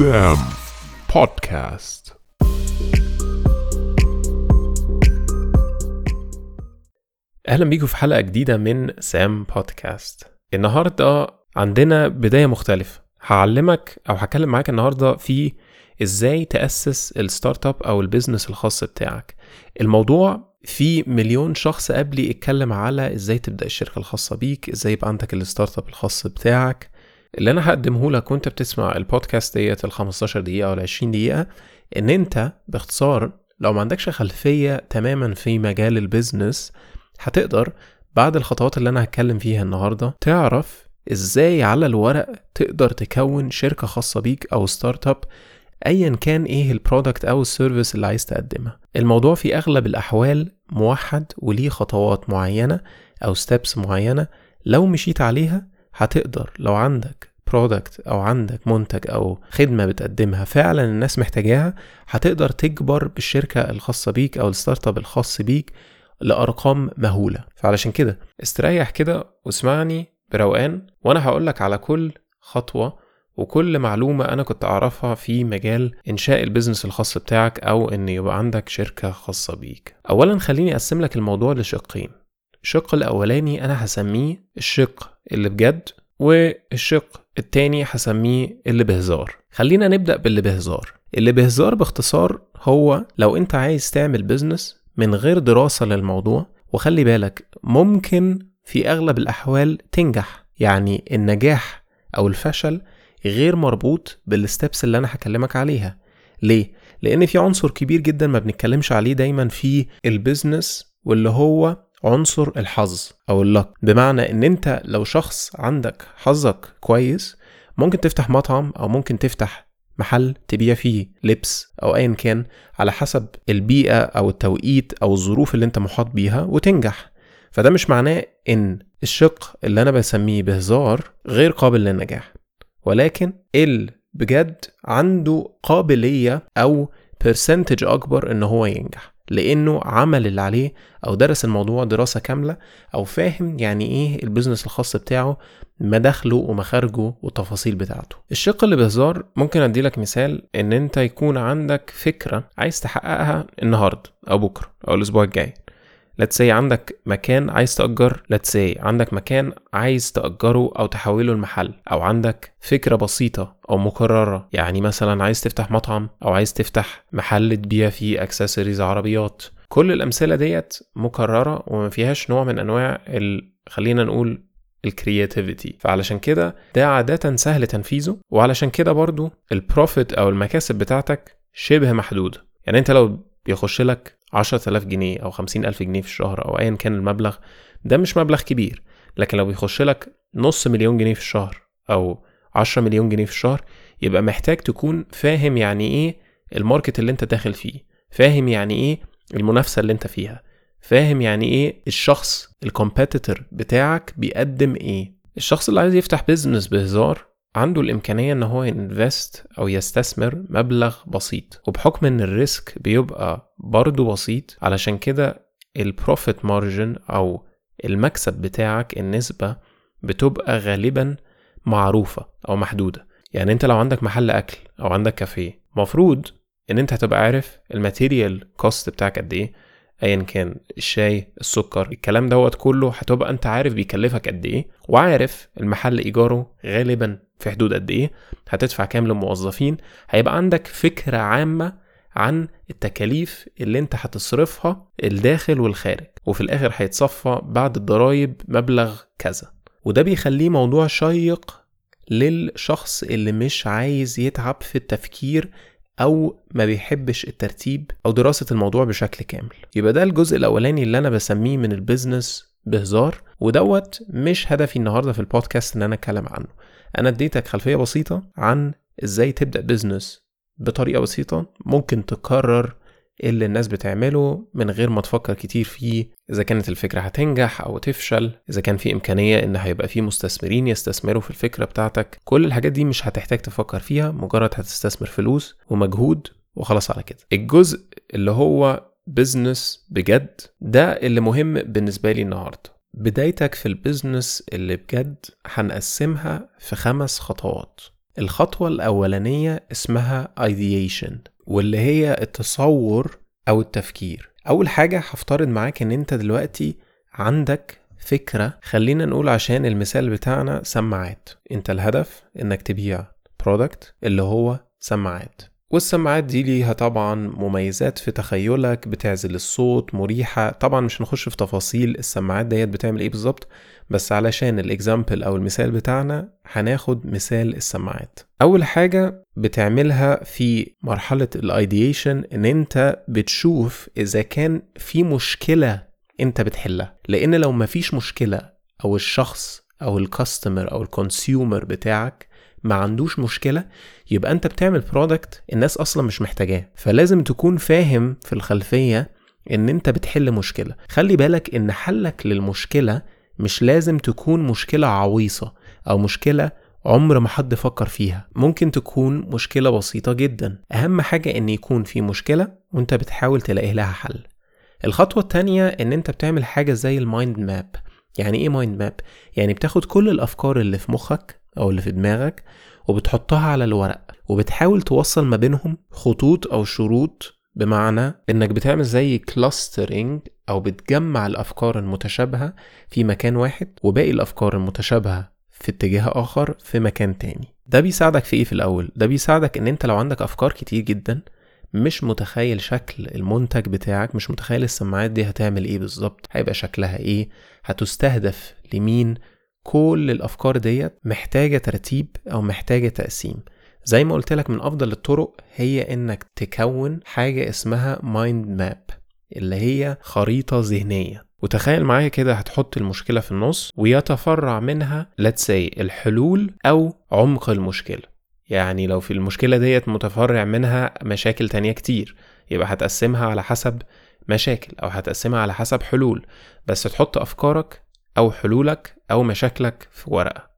سام بودكاست أهلا بيكم في حلقة جديدة من سام بودكاست النهارده عندنا بداية مختلفة. هعلمك أو هكلم معاك النهارده في إزاي تأسس ال startup أو ال business الخاص بتاعك. الموضوع في مليون شخص قبلي اتكلم على إزاي تبدأ الشركة الخاصة بيك إزاي يبقى عندك ال startup الخاص بتاعك. اللي أنا هقدمه لك وأنت بتسمع البودكاست ديت ال 15 دقيقة ولا 20 دقيقة إن أنت باختصار لو ما عندكش خلفية تماما في مجال ال business هتقدر بعد الخطوات اللي أنا هتكلم فيها النهارده تعرف إزاي على الورق تقدر تكون شركة خاصة بيك أو startup ايا كان إيه ال product أو ال service اللي عايز تقدمها. الموضوع في أغلب الأحوال موحد وليه خطوات معينة أو steps معينة لو مشيت عليها هتقدر لو عندك product أو عندك منتج أو خدمة بتقدمها فعلا الناس محتاجاها هتقدر تكبر بالشركة الخاصة بيك أو ال startup الخاص بيك لأرقام مهولة فعلشان كده استريح كده واسمعني بروقان وأنا هقولك على كل خطوة وكل معلومة أنا كنت أعرفها في مجال إنشاء ال business الخاص بتاعك أو إن يبقى عندك شركة خاصة بيك. أولا خليني أقسم لك الموضوع لشقين. الشق الأولاني أنا هسميه الشق اللي بجد والشق التاني هسميه اللي بهزار. خلينا نبدأ باللي بهزار. اللي بهزار باختصار هو لو أنت عايز تعمل business من غير دراسة للموضوع وخلي بالك ممكن في أغلب الأحوال تنجح يعني النجاح أو الفشل غير مربوط بال steps اللي أنا هكلمك عليها ليه لأن في عنصر كبير جدا ما بنتكلمش عليه دايما في ال business واللي هو عنصر الحظ أو اللك بمعنى إن أنت لو شخص عندك حظك كويس ممكن تفتح مطعم أو ممكن تفتح محل تبيع فيه لبس أو ايا كان على حسب البيئة أو التوقيت أو الظروف اللي أنت محاط بيها وتنجح. فده مش معناه إن الشق اللي أنا بسميه بهزار غير قابل للنجاح ولكن ال بجد عنده قابلية أو percentage أكبر إن هو ينجح. لأنه عمل اللي عليه أو درس الموضوع دراسة كاملة أو فاهم يعني إيه ال business الخاص بتاعه مداخله ومخارجه والتفاصيل بتاعته. الشق اللي بهزار ممكن أدي لك مثال إن أنت يكون عندك فكرة عايز تحققها النهاردة أو بكرة أو الأسبوع الجاي. Let's say عندك مكان عايز تأجر let's say عندك مكان عايز تأجره أو تحوله لمحل أو عندك فكرة بسيطة أو مكررة يعني مثلا عايز تفتح مطعم أو عايز تفتح محل تبيع فيه أكسسوارز عربيات. كل الأمثلة ديت مكررة وما فيهاش نوع من أنواع ال... خلينا نقول ال creativity فعلشان كده ده عادة سهل تنفيذه وعلشان كده برضو ال profit أو المكاسب بتاعتك شبه محدودة. يعني أنت لو بيخش لك 10000 جنيه أو 50000 جنيه في الشهر أو ايا كان المبلغ ده مش مبلغ كبير لكن لو بيخش لك نص مليون جنيه في الشهر أو 10 مليون جنيه في الشهر يبقى محتاج تكون فاهم يعني إيه ال market اللي أنت داخل فيه فاهم يعني إيه المنافسة اللي أنت فيها فاهم يعني إيه الشخص ال competitor بتاعك بيقدم إيه. الشخص اللي عايز يفتح business بهزار عنده الإمكانية إن هو invest أو يستثمر مبلغ بسيط وبحكم إن ال risk بيبقى برضه بسيط علشان كده ال profit margin أو المكسب بتاعك النسبة بتبقى غالبا معروفة أو محدودة. يعني أنت لو عندك محل أكل أو عندك كافيه مفروض إن أنت هتبقى عارف ال material cost بتاعك قد إيه ايا كان الشاي السكر الكلام دوت كله هتبقى أنت عارف بيكلفك قد إيه وعارف المحل إيجاره غالبا في حدود قد إيه هتدفع كام للموظفين هيبقى عندك فكرة عامة عن التكاليف اللي أنت هتصرفها الداخل والخارج وفي الآخر هيتصفى بعد الضرايب مبلغ كذا. وده بيخليه موضوع شيق للشخص اللي مش عايز يتعب في التفكير أو ما بيحبش الترتيب أو دراسة الموضوع بشكل كامل. يبقى ده الجزء الأولاني اللي أنا بسميه من ال business بهزار ودوت مش هدفي النهارده في البودكاست إن أنا أتكلم عنه. أنا اديتك خلفية بسيطة عن إزاي تبدأ business بطريقة بسيطة ممكن تكرر اللي الناس بتعمله من غير ما تفكر كتير فيه إذا كانت الفكرة هتنجح أو تفشل إذا كان في إمكانية إن هيبقى في مستثمرين يستثمروا في الفكرة بتاعتك. كل الحاجات دي مش هتحتاج تفكر فيها مجرد هتستثمر فلوس ومجهود وخلاص على كده. الجزء اللي هو business بجد ده اللي مهم بالنسبة لي النهارده. بدايتك في ال business اللي بجد هنقسمها في خمس خطوات. الخطوة الأولانية اسمها ideation. واللي هي التصور أو التفكير. أول حاجة هفترض معاك إن أنت دلوقتي عندك فكرة خلينا نقول عشان المثال بتاعنا سماعات. أنت الهدف إنك تبيع product اللي هو سماعات. والسماعات دي ليها طبعا مميزات في تخيلك بتعزل الصوت مريحة. طبعا مش هنخش في تفاصيل السماعات ديت بتعمل إيه بالظبط بس علشان ال example أو المثال بتاعنا هناخد مثال السماعات. أول حاجة بتعملها في مرحلة ال ideation إن أنت بتشوف إذا كان في مشكلة أنت بتحلها. لأن لو مفيش مشكلة أو الشخص أو ال customer أو ال consumer بتاعك ما عندوش مشكلة يبقى انت بتعمل product الناس أصلا مش محتاجاه. فلازم تكون فاهم في الخلفية إن انت بتحل مشكلة. خلي بالك إن حلك للمشكلة مش لازم تكون مشكلة عويصة أو مشكلة عمر ما حد فكر فيها. ممكن تكون مشكلة بسيطة جدا. أهم حاجة إن يكون في مشكلة وأنت بتحاول تلاقي لها حل. الخطوة التانية إن انت بتعمل حاجة زي ال mind map. يعني إيه mind map؟ يعني بتاخد كل الأفكار اللي في مخك أو اللي في دماغك وبتحطها على الورق وبتحاول توصل ما بينهم خطوط أو شروط بمعنى إنك بتعمل زي clustering أو بتجمع الأفكار المتشابهة في مكان واحد وباقي الأفكار المتشابهة في اتجاه آخر في مكان تاني. ده بيساعدك في إيه في الأول؟ ده بيساعدك إن أنت لو عندك أفكار كتير جدا مش متخيل شكل المنتج بتاعك مش متخيل السماعات دي هتعمل إيه بالظبط هيبقى شكلها إيه هتستهدف لمين كل الأفكار ديت محتاجة ترتيب أو محتاجة تقسيم. زي ما قلت لك من أفضل الطرق هي إنك تكون حاجة اسمها mind map اللي هي خريطة ذهنية. وتخيل معايا كده هتحط المشكلة في النص ويتفرع منها let's say الحلول أو عمق المشكلة. يعني لو في المشكلة ديت متفرع منها مشاكل تانية كتير يبقى هتقسمها على حسب مشاكل أو هتقسمها على حسب حلول. بس تحط أفكارك أو حلولك أو مشاكلك في ورقة.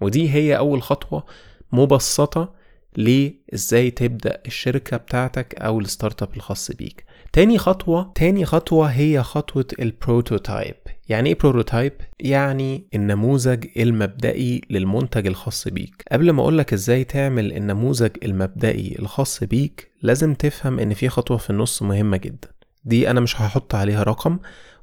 ودي هي أول خطوة مبسطة لإزاي تبدأ الشركة بتاعتك أو ال startup الخاص بيك. تاني خطوة تاني خطوة هي خطوة ال prototype. يعني إيه prototype؟ يعني النموذج المبدئي للمنتج الخاص بيك. قبل ما اقولك إزاي تعمل النموذج المبدئي الخاص بيك لازم تفهم إن في خطوة في النص مهمة جدا. دي أنا مش هحط عليها رقم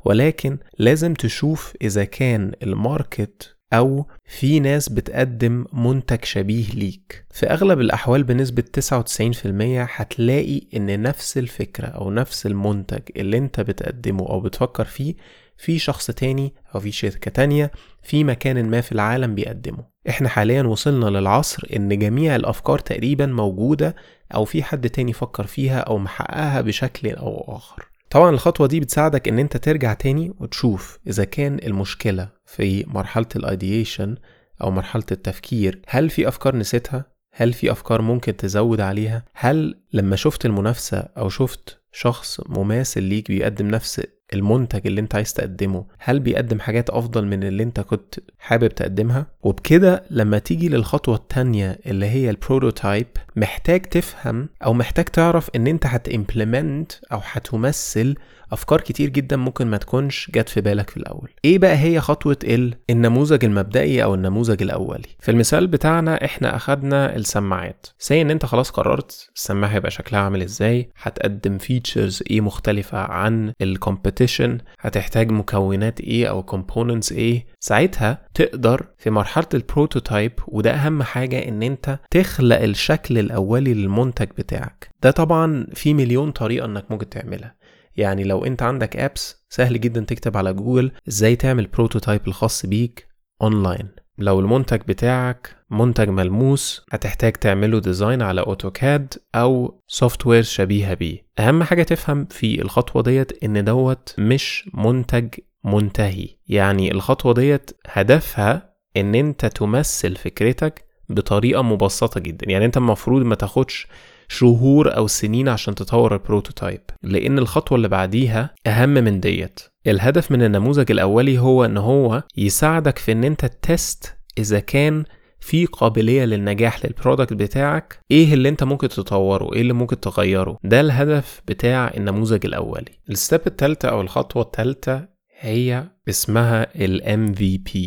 ولكن لازم تشوف إذا كان الماركت أو في ناس بتقدم منتج شبيه ليك. في أغلب الأحوال بنسبة 99% هتلاقي إن نفس الفكرة أو نفس المنتج اللي أنت بتقدمه أو بتفكر فيه في شخص تاني أو في شركة تانية في مكان ما في العالم بيقدمه. إحنا حاليا وصلنا للعصر إن جميع الأفكار تقريبا موجودة أو في حد تاني فكر فيها أو محققها بشكل أو اخر طبعا الخطوة دي بتساعدك إن أنت ترجع تاني وتشوف إذا كان المشكلة في مرحلة ال ideation أو مرحلة التفكير هل في أفكار نسيتها؟ هل في أفكار ممكن تزود عليها؟ هل لما شفت المنافسة أو شفت شخص مماثل ليك بيقدم نفس المنتج اللي انت عايز تقدمه هل بيقدم حاجات أفضل من اللي انت كنت حابب تقدمها؟ وبكده لما تيجي للخطوة التانية اللي هي ال prototype محتاج تفهم أو محتاج تعرف إن انت هت implement أو هتمثل أفكار كتير جدا ممكن ما تكونش جت في بالك في الأول. إيه بقى هي خطوة ال النموذج المبدئي أو النموذج الأولي؟ في المثال بتاعنا إحنا أخدنا السماعات. say إن أنت خلاص قررت السماعة هيبقى شكلها عامل إزاي هتقدم features إيه مختلفة عن ال competition هتحتاج مكونات إيه أو components إيه. ساعتها تقدر في مرحلة ال prototype وده أهم حاجة إن أنت تخلق الشكل الأولي للمنتج بتاعك. ده طبعا في مليون طريقة إنك ممكن تعملها. يعني لو انت عندك apps سهل جدا تكتب على جوجل إزاي تعمل prototype الخاص بيك اونلاين لو المنتج بتاعك منتج ملموس هتحتاج تعمله design على AutoCAD أو software شبيهة بيه. أهم حاجة تفهم في الخطوة ديت إن دوت مش منتج منتهي. يعني الخطوة ديت هدفها إن أنت تمثل فكرتك بطريقة مبسطة جدا. يعني أنت المفروض ما تاخدش شهور أو سنين عشان تطور ال prototype لأن الخطوة اللي بعديها أهم من ديت. الهدف من النموذج الأولي هو إن هو يساعدك في إن أنت test إذا كان في قابلية للنجاح لل product بتاعك إيه اللي أنت ممكن تطوره إيه اللي ممكن تغيره. ده الهدف بتاع النموذج الأولي. ال step الثالثه أو الخطوة الثالثه هي اسمها ال MVP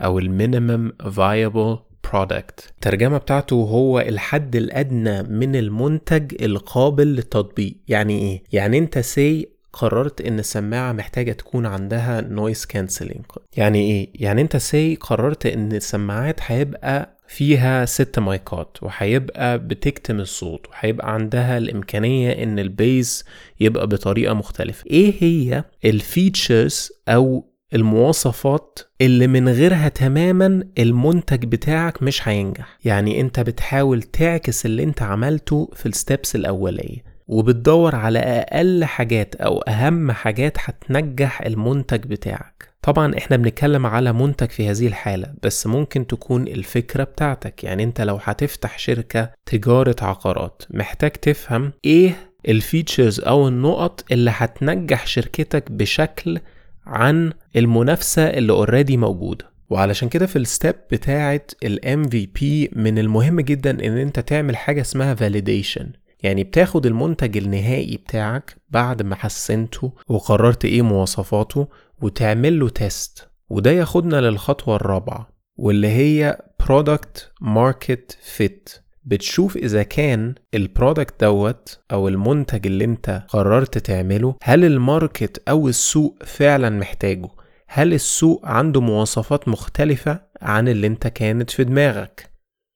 أو ال Minimum Viable product الترجمة بتاعته هو الحد الأدنى من المنتج القابل للتطبيق يعني إيه؟ يعني أنت say قررت إن السماعة محتاجة تكون عندها noise cancelling يعني إيه؟ يعني أنت say قررت إن السماعات هيبقى فيها ست مايكات وهيبقى بتكتم الصوت وهيبقى عندها الإمكانية إن ال bass يبقى بطريقة مختلفة إيه هي ال features أو المواصفات اللي من غيرها تماما المنتج بتاعك مش هينجح. يعني انت بتحاول تعكس اللي انت عملته في ال steps الأولية وبتدور على أقل حاجات أو أهم حاجات هتنجح المنتج بتاعك. طبعا إحنا بنتكلم على منتج في هذه الحالة بس ممكن تكون الفكرة بتاعتك. يعني انت لو هتفتح شركة تجارة عقارات محتاج تفهم إيه ال features أو النقط اللي هتنجح شركتك بشكل عن المنافسة اللي already موجودة. وعلشان كده في ال step بتاعة ال MVP من المهم جدا إن أنت تعمل حاجة اسمها validation. يعني بتاخد المنتج النهائي بتاعك بعد ما حسنته وقررت إيه مواصفاته وتعمل له test وده ياخدنا للخطوة الرابعة واللي هي product market fit. بتشوف إذا كان ال product دوت أو المنتج اللي أنت قررت تعمله هل ال market أو السوق فعلا محتاجه؟ هل السوق عنده مواصفات مختلفة عن اللي أنت كانت في دماغك؟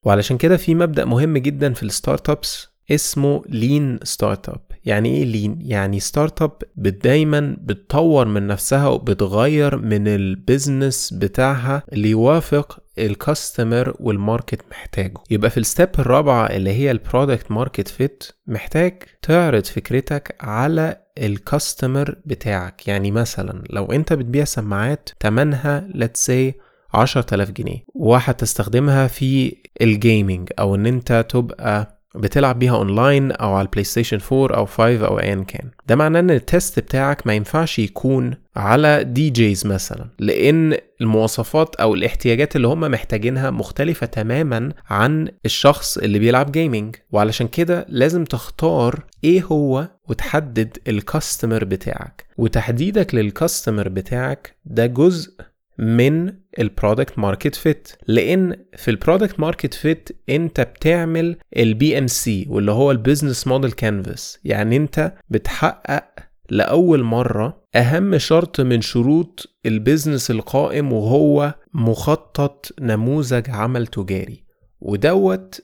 وعلشان كده في مبدأ مهم جدا في ال startups اسمه lean startup يعني إيه lean؟ يعني startup دايما بتطور من نفسها وبتغير من ال business بتاعها اللي يوافق ال customer وال market محتاجه. يبقى في ال step الرابعة اللي هي ال product market fit محتاج تعرض فكرتك على ال customer بتاعك. يعني مثلا لو أنت بتبيع سماعات تمنها let's say 10000 جنيه وهتستخدمها في ال gaming أو إن أنت تبقى بتلعب بيها اونلاين أو على البلاي ستيشن 4 أو 5 أو ايا كان. ده معناه إن ال test بتاعك ما ينفعش يكون على DJs مثلا لأن المواصفات أو الاحتياجات اللي هم محتاجينها مختلفة تماما عن الشخص اللي بيلعب gaming وعلشان كده لازم تختار إيه هو وتحدد ال customer بتاعك. وتحديدك لل customer بتاعك ده جزء من ال product market fit لأن في ال product market fit أنت بتعمل ال BMC واللي هو ال business model canvas يعني أنت بتحقق لأول مرة أهم شرط من شروط ال business القائم وهو مخطط نموذج عمل تجاري. ودوت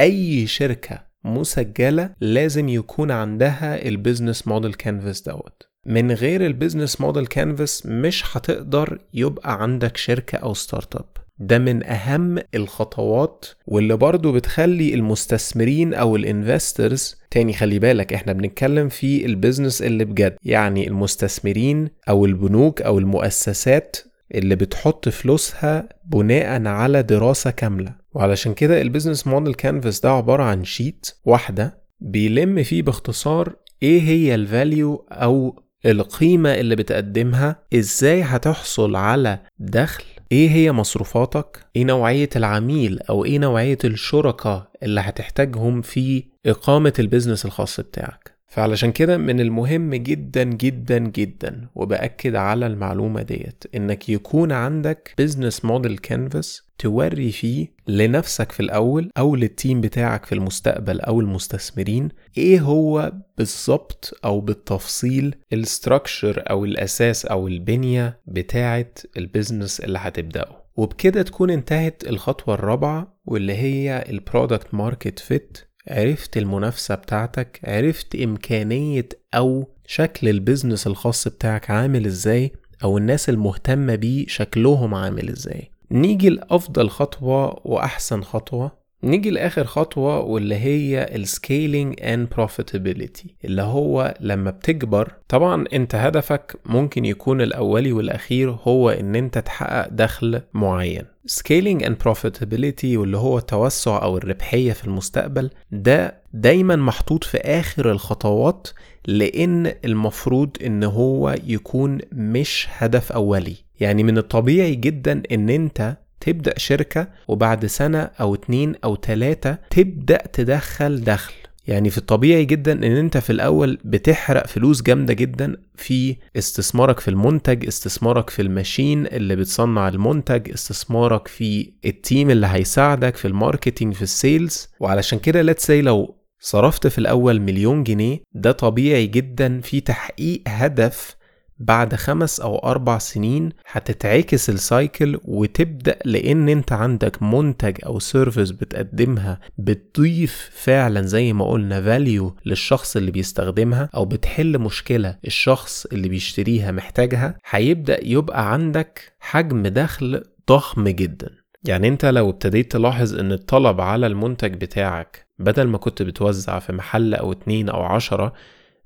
أي شركة مسجلة لازم يكون عندها ال business model canvas دوت. من غير ال business model canvas مش هتقدر يبقى عندك شركة أو startup ده من أهم الخطوات واللي برضو بتخلي المستثمرين أو ال investors تاني خلي بالك إحنا بنتكلم في ال business اللي بجد يعني المستثمرين أو البنوك أو المؤسسات اللي بتحط فلوسها بناء على دراسة كاملة. وعلشان كده ال business model canvas ده عبارة عن sheet واحدة بيلم فيه باختصار إيه هي ال value أو القيمة اللي بتقدمها إزاي هتحصل على دخل؟ إيه هي مصروفاتك؟ إيه نوعية العميل أو إيه نوعية الشركاء اللي هتحتاجهم في إقامة ال business الخاص بتاعك؟ فعلشان كده من المهم جدا جدا جدا وبأكد على المعلومة ديت إنك يكون عندك business model canvas توري فيه لنفسك في الأول أو لل team بتاعك في المستقبل أو المستثمرين إيه هو بالظبط أو بالتفصيل ال structure أو الأساس أو البنية بتاعة ال business اللي هتبدأه؟ وبكده تكون انتهت الخطوة الرابعة واللي هي ال product market fit عرفت المنافسة بتاعتك عرفت إمكانية أو شكل ال business الخاص بتاعك عامل إزاي أو الناس المهتمة بيه شكلهم عامل إزاي. نيجي لأفضل خطوة وأحسن خطوة نيجي لآخر خطوة واللي هي ال scaling and profitability اللي هو لما بتكبر طبعا أنت هدفك ممكن يكون الأولي والأخير هو إن أنت تحقق دخل معين. scaling and profitability واللي هو التوسع أو الربحية في المستقبل ده دايما محطوط في آخر الخطوات لأن المفروض إن هو يكون مش هدف أولي. يعني من الطبيعي جدا إن أنت تبدأ شركة وبعد سنة أو اتنين أو تلاتة تبدأ تدخل دخل. يعني في الطبيعي جدا إن أنت في الأول بتحرق فلوس جامدة جدا في استثمارك في المنتج استثمارك في ال machine اللي بتصنع المنتج استثمارك في ال team اللي هيساعدك في ال marketing في ال sales. وعلشان كده let's say لو صرفت في الأول مليون جنيه ده طبيعي جدا في تحقيق هدف بعد خمس أو أربع سنين هتتعكس ال cycle وتبدأ لأن أنت عندك منتج أو service بتقدمها بتضيف فعلا زي ما قلنا value للشخص اللي بيستخدمها أو بتحل مشكلة الشخص اللي بيشتريها محتاجها هيبدأ يبقى عندك حجم دخل ضخم جدا. يعني أنت لو ابتديت تلاحظ إن الطلب على المنتج بتاعك بدل ما كنت بتوزع في محل أو اتنين أو عشرة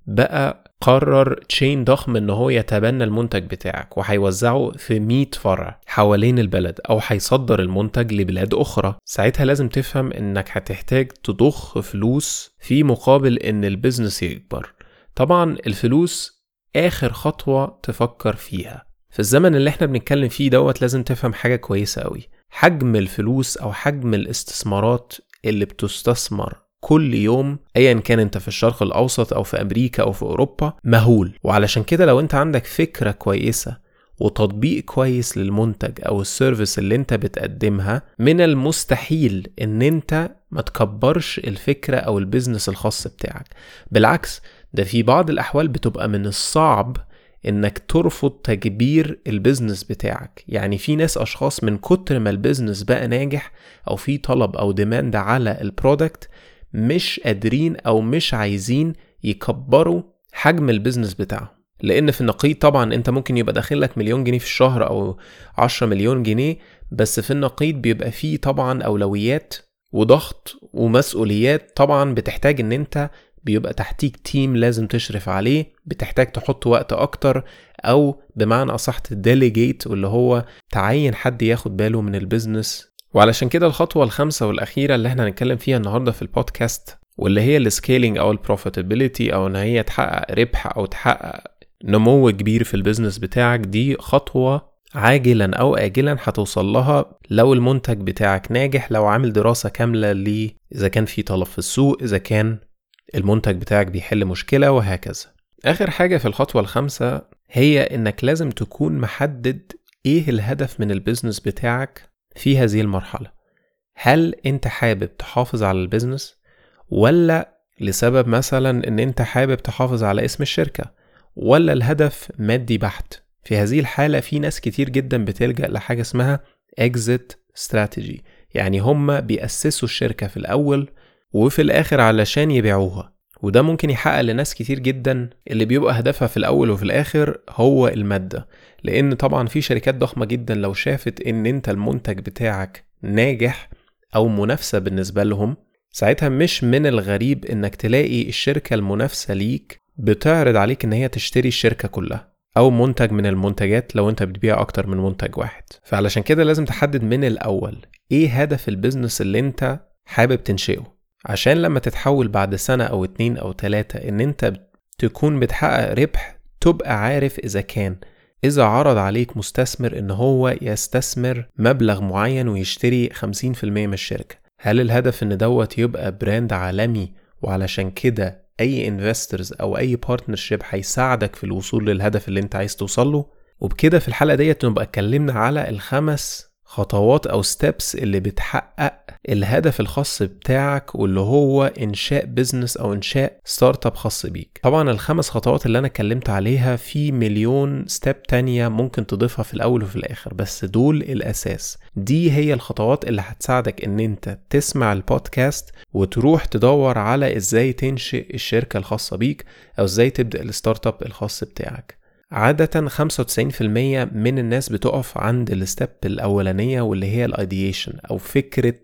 بقى قرر chain ضخم إن هو يتبنى المنتج بتاعك وهيوزعه في 100 فرع حوالين البلد أو هيصدر المنتج لبلاد أخرى. ساعتها لازم تفهم إنك هتحتاج تضخ فلوس في مقابل إن ال business يكبر. طبعا الفلوس آخر خطوة تفكر فيها. في الزمن اللي إحنا بنتكلم فيه دوت لازم تفهم حاجة كويسة قوي حجم الفلوس أو حجم الاستثمارات اللي بتستثمر كل يوم ايا كان أنت في الشرق الأوسط أو في أمريكا أو في أوروبا مهول. وعلشان كده لو أنت عندك فكرة كويسة وتطبيق كويس للمنتج أو ال service اللي أنت بتقدمها من المستحيل إن أنت ما تكبرش الفكرة أو ال business الخاص بتاعك. بالعكس ده في بعض الأحوال بتبقى من الصعب إنك ترفض تكبير ال business بتاعك. يعني في ناس أشخاص من كتر ما ال business بقى ناجح أو في طلب أو demand على ال product مش قادرين أو مش عايزين يكبروا حجم ال business بتاعهم. لأن في النقيض طبعا أنت ممكن يبقى داخل لك مليون جنيه في الشهر أو 10 مليون جنيه بس في النقيض بيبقى فيه طبعا أولويات وضغط ومسؤوليات طبعا بتحتاج إن أنت بيبقى تحتيك team لازم تشرف عليه بتحتاج تحط وقت أكتر أو بمعنى أصح ت delegate واللي هو تعين حد ياخد باله من ال business وعلشان كده الخطوة الخامسة والأخيرة اللي إحنا هنتكلم فيها النهاردة في البودكاست واللي هي ال scaling أو ال profitability أو إن هي تحقق ربح أو تحقق نمو كبير في ال business بتاعك دي خطوة عاجلا أو آجلا هتوصل لها لو المنتج بتاعك ناجح لو عامل دراسة كاملة ل إذا كان في طلب في السوق إذا كان المنتج بتاعك بيحل مشكلة وهكذا. آخر حاجة في الخطوة الخامسة هي إنك لازم تكون محدد إيه الهدف من ال business بتاعك في هذه المرحلة. هل أنت حابب تحافظ على ال business ولا لسبب مثلا إن أنت حابب تحافظ على اسم الشركة؟ ولا الهدف مادي بحت؟ في هذه الحالة في ناس كتير جدا بتلجأ لحاجة اسمها exit strategy. يعني هم بيأسسوا الشركة في الأول وفي الآخر علشان يبيعوها. وده ممكن يحقق لناس كتير جدا اللي بيبقى هدفها في الأول وفي الآخر هو المادة. لأن طبعا في شركات ضخمة جدا لو شافت إن أنت المنتج بتاعك ناجح أو منافسة بالنسبة لهم ساعتها مش من الغريب إنك تلاقي الشركة المنافسة ليك بتعرض عليك إن هي تشتري الشركة كلها أو منتج من المنتجات لو أنت بتبيع أكتر من منتج واحد. فعلشان كده لازم تحدد من الأول إيه هدف البيزنس اللي أنت حابب تنشئه. عشان لما تتحول بعد سنة أو اتنين أو تلاتة إن أنت تكون بتحقق ربح تبقى عارف إذا كان إذا عرض عليك مستثمر إن هو يستثمر مبلغ معين ويشتري 50% من الشركة هل الهدف إن دوت يبقى brand عالمي وعلشان كده أي investors أو أي partnership هيساعدك في الوصول للهدف اللي أنت عايز توصله وبكده في الحلقة ديت نبقى اتكلمنا على الخمس خطوات أو steps اللي بتحقق الهدف الخاص بتاعك واللي هو إنشاء business أو إنشاء startup خاص بيك. طبعا الخمس خطوات اللي أنا اتكلمت عليها في مليون step تانية ممكن تضيفها في الأول وفي الآخر بس دول الأساس. دي هي الخطوات اللي هتساعدك إن أنت تسمع البودكاست وتروح تدور على إزاي تنشئ الشركة الخاصة بيك أو إزاي تبدأ ال startup الخاص بتاعك. عادة 95% من الناس بتقف عند ال step الأولانية واللي هي ال ideation أو فكرة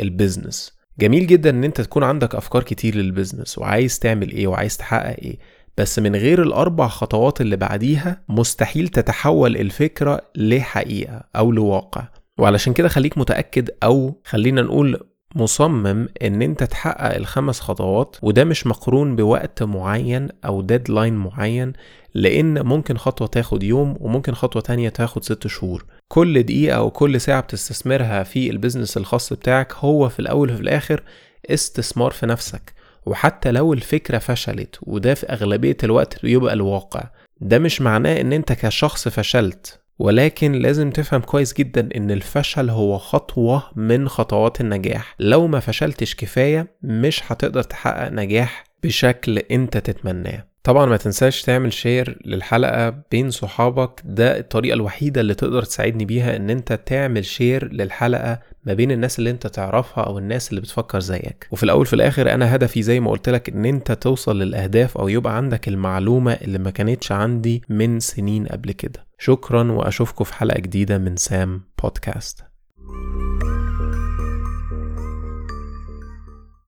ال business. جميل جدا إن أنت تكون عندك أفكار كتير لل business وعايز تعمل إيه وعايز تحقق إيه بس من غير الأربع خطوات اللي بعديها مستحيل تتحول الفكرة لحقيقة أو لواقع. وعلشان كده خليك متأكد أو خلينا نقول مصمم إن أنت تحقق الخمس خطوات وده مش مقرون بوقت معين أو deadline معين لأن ممكن خطوة تاخد يوم وممكن خطوة تانية تاخد ست شهور. كل دقيقة أو كل ساعة بتستثمرها في ال business الخاص بتاعك هو في الأول وفي الآخر استثمار في نفسك. وحتى لو الفكرة فشلت وده في أغلبية الوقت بيبقى الواقع ده مش معناه إن أنت كشخص فشلت. ولكن لازم تفهم كويس جدا إن الفشل هو خطوة من خطوات النجاح. لو ما فشلتش كفاية مش هتقدر تحقق نجاح بشكل أنت تتمناه. طبعا ما تنساش تعمل share للحلقة بين صحابك. ده الطريقة الوحيدة اللي تقدر تساعدني بيها إن أنت تعمل share للحلقة ما بين الناس اللي أنت تعرفها أو الناس اللي بتفكر زيك. وفي الأول في الآخر أنا هدفي زي ما قلت لك إن أنت توصل للأهداف أو يبقى عندك المعلومة اللي ما كانتش عندي من سنين قبل كده. شكرا وأشوفكم في حلقة جديدة من سام بودكاست